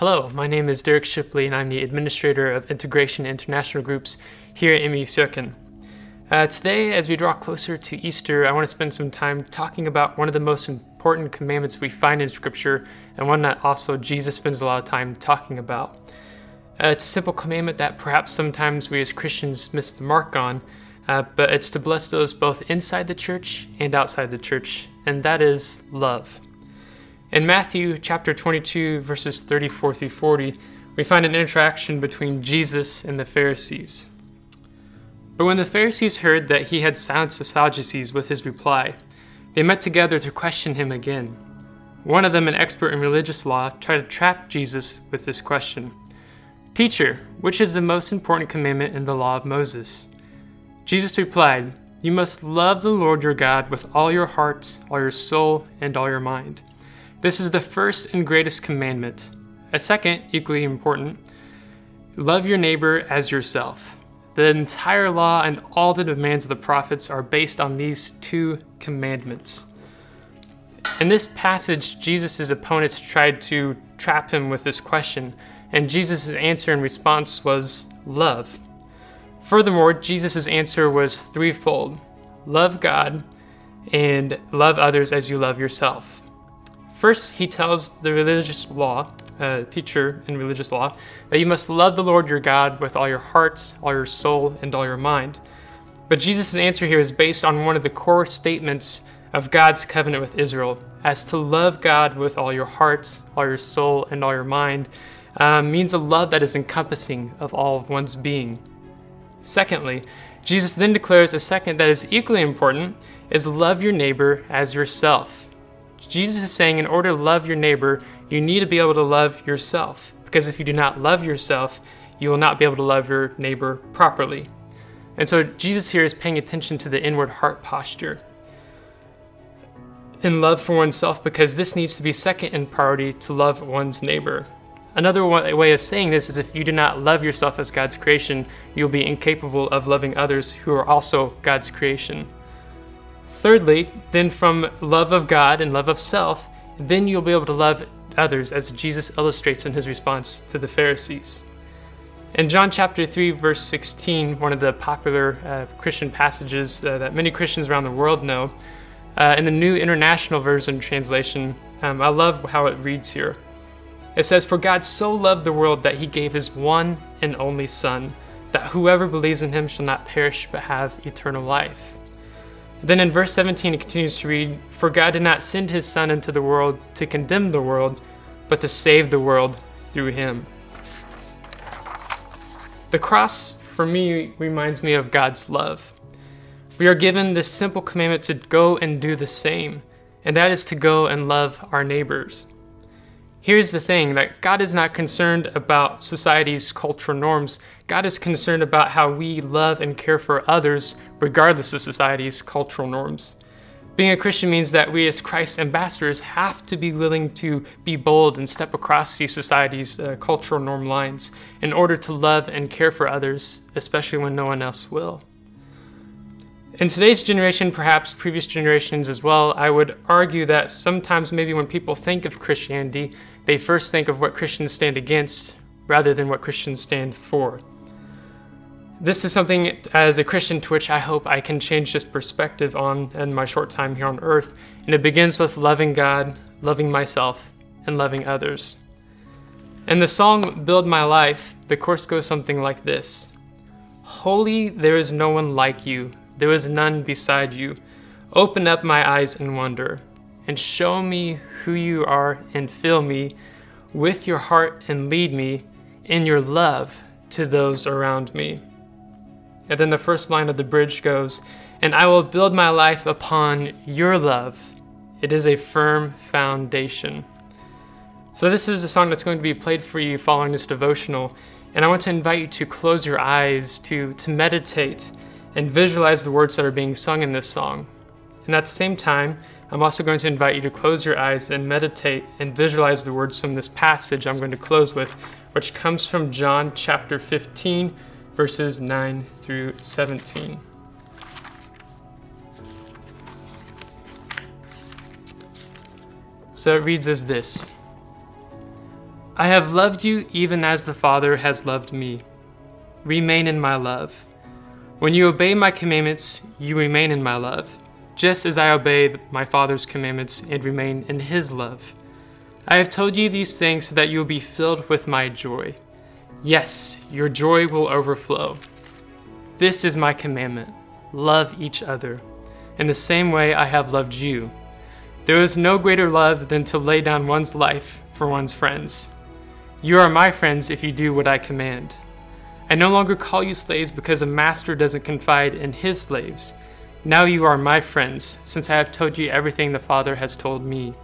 Hello, my name is Derek Shipley, and I'm the administrator of Integration International Groups here at ME Söken. Uh, today, as we draw closer to Easter, I want to spend some time talking about one of the most important commandments we find in Scripture, and one that also Jesus spends a lot of time talking about. Uh, it's a simple commandment that perhaps sometimes we as Christians miss the mark on, uh, but it's to bless those both inside the church and outside the church, and that is love. In Matthew chapter 22, verses 34 through 40, we find an interaction between Jesus and the Pharisees. But when the Pharisees heard that he had silenced the Sadducees with his reply, they met together to question him again. One of them, an expert in religious law, tried to trap Jesus with this question Teacher, which is the most important commandment in the law of Moses? Jesus replied, You must love the Lord your God with all your heart, all your soul, and all your mind. This is the first and greatest commandment. A second, equally important, love your neighbor as yourself. The entire law and all the demands of the prophets are based on these two commandments. In this passage, Jesus' opponents tried to trap him with this question, and Jesus' answer in response was love. Furthermore, Jesus' answer was threefold love God and love others as you love yourself. First, he tells the religious law, uh, teacher in religious law, that you must love the Lord your God with all your hearts, all your soul, and all your mind. But Jesus' answer here is based on one of the core statements of God's covenant with Israel, as to love God with all your hearts, all your soul, and all your mind, uh, means a love that is encompassing of all of one's being. Secondly, Jesus then declares a second that is equally important is love your neighbor as yourself. Jesus is saying in order to love your neighbor, you need to be able to love yourself. Because if you do not love yourself, you will not be able to love your neighbor properly. And so Jesus here is paying attention to the inward heart posture in love for oneself because this needs to be second in priority to love one's neighbor. Another way of saying this is if you do not love yourself as God's creation, you'll be incapable of loving others who are also God's creation. Thirdly, then from love of God and love of self, then you'll be able to love others, as Jesus illustrates in his response to the Pharisees. In John chapter 3, verse 16, one of the popular uh, Christian passages uh, that many Christians around the world know, uh, in the New International Version translation, um, I love how it reads here. It says, For God so loved the world that he gave his one and only Son, that whoever believes in him shall not perish but have eternal life. Then in verse 17, it continues to read For God did not send his Son into the world to condemn the world, but to save the world through him. The cross, for me, reminds me of God's love. We are given this simple commandment to go and do the same, and that is to go and love our neighbors. Here's the thing that God is not concerned about society's cultural norms. God is concerned about how we love and care for others, regardless of society's cultural norms. Being a Christian means that we, as Christ's ambassadors, have to be willing to be bold and step across these society's uh, cultural norm lines in order to love and care for others, especially when no one else will. In today's generation, perhaps previous generations as well, I would argue that sometimes maybe when people think of Christianity, they first think of what Christians stand against rather than what Christians stand for. This is something as a Christian to which I hope I can change this perspective on in my short time here on earth. And it begins with loving God, loving myself, and loving others. In the song Build My Life, the chorus goes something like this Holy, there is no one like you there is none beside you. Open up my eyes in wonder, and show me who you are, and fill me with your heart, and lead me in your love to those around me. And then the first line of the bridge goes, And I will build my life upon your love. It is a firm foundation. So, this is a song that's going to be played for you following this devotional. And I want to invite you to close your eyes, to, to meditate and visualize the words that are being sung in this song. And at the same time, I'm also going to invite you to close your eyes and meditate and visualize the words from this passage I'm going to close with, which comes from John chapter 15, verses 9 through 17. So it reads as this I have loved you even as the Father has loved me. Remain in my love. When you obey my commandments, you remain in my love, just as I obey my Father's commandments and remain in his love. I have told you these things so that you will be filled with my joy. Yes, your joy will overflow. This is my commandment love each other. In the same way I have loved you. There is no greater love than to lay down one's life for one's friends. You are my friends if you do what I command. I no longer call you slaves because a master doesn't confide in his slaves. Now you are my friends, since I have told you everything the Father has told me.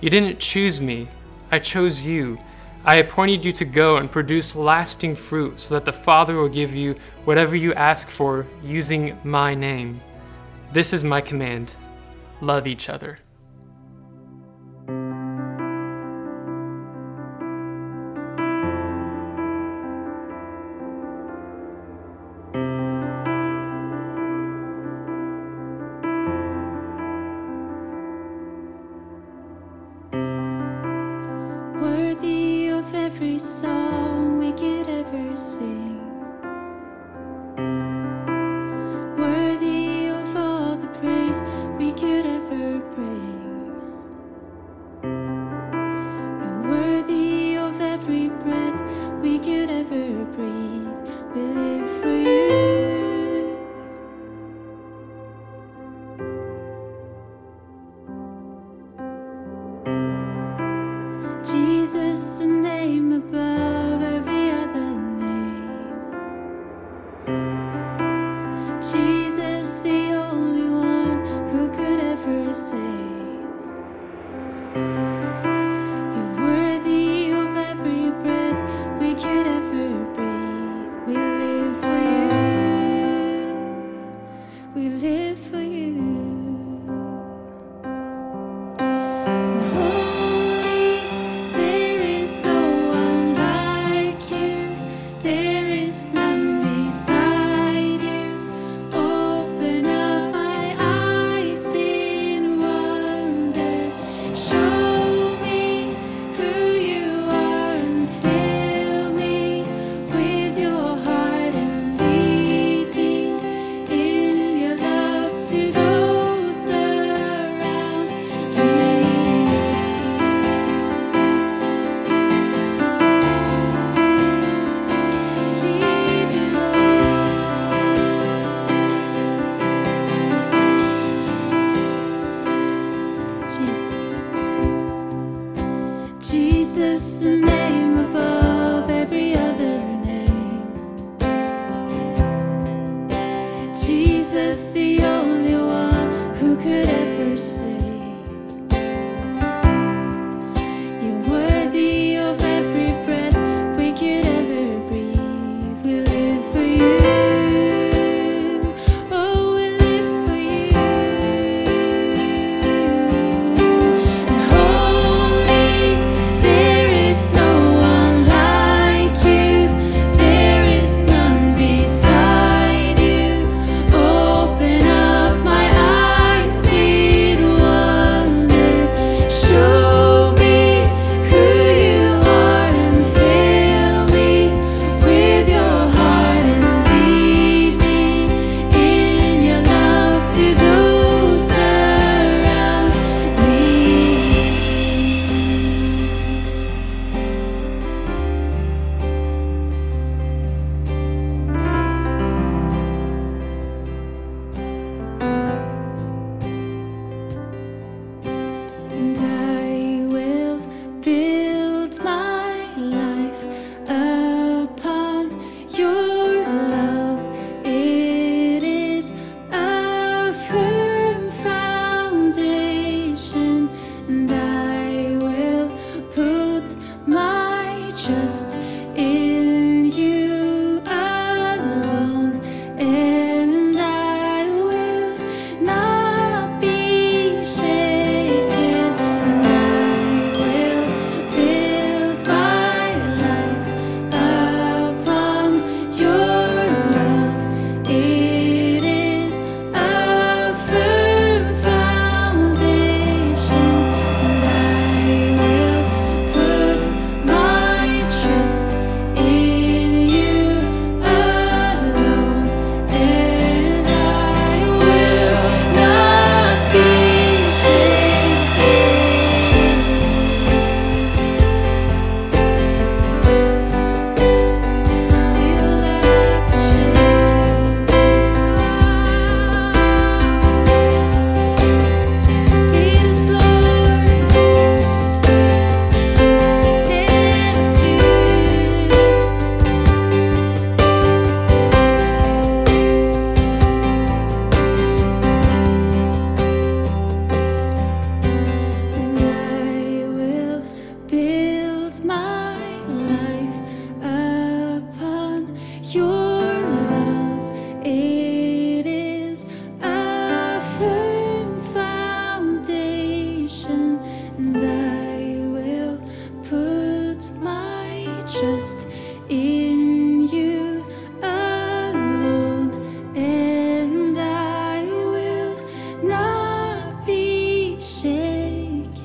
You didn't choose me, I chose you. I appointed you to go and produce lasting fruit so that the Father will give you whatever you ask for using my name. This is my command love each other. so trust in you alone, and I will not be shaken.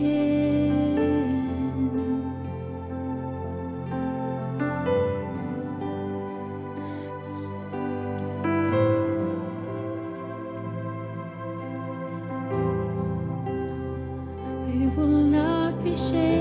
We will not be shaken.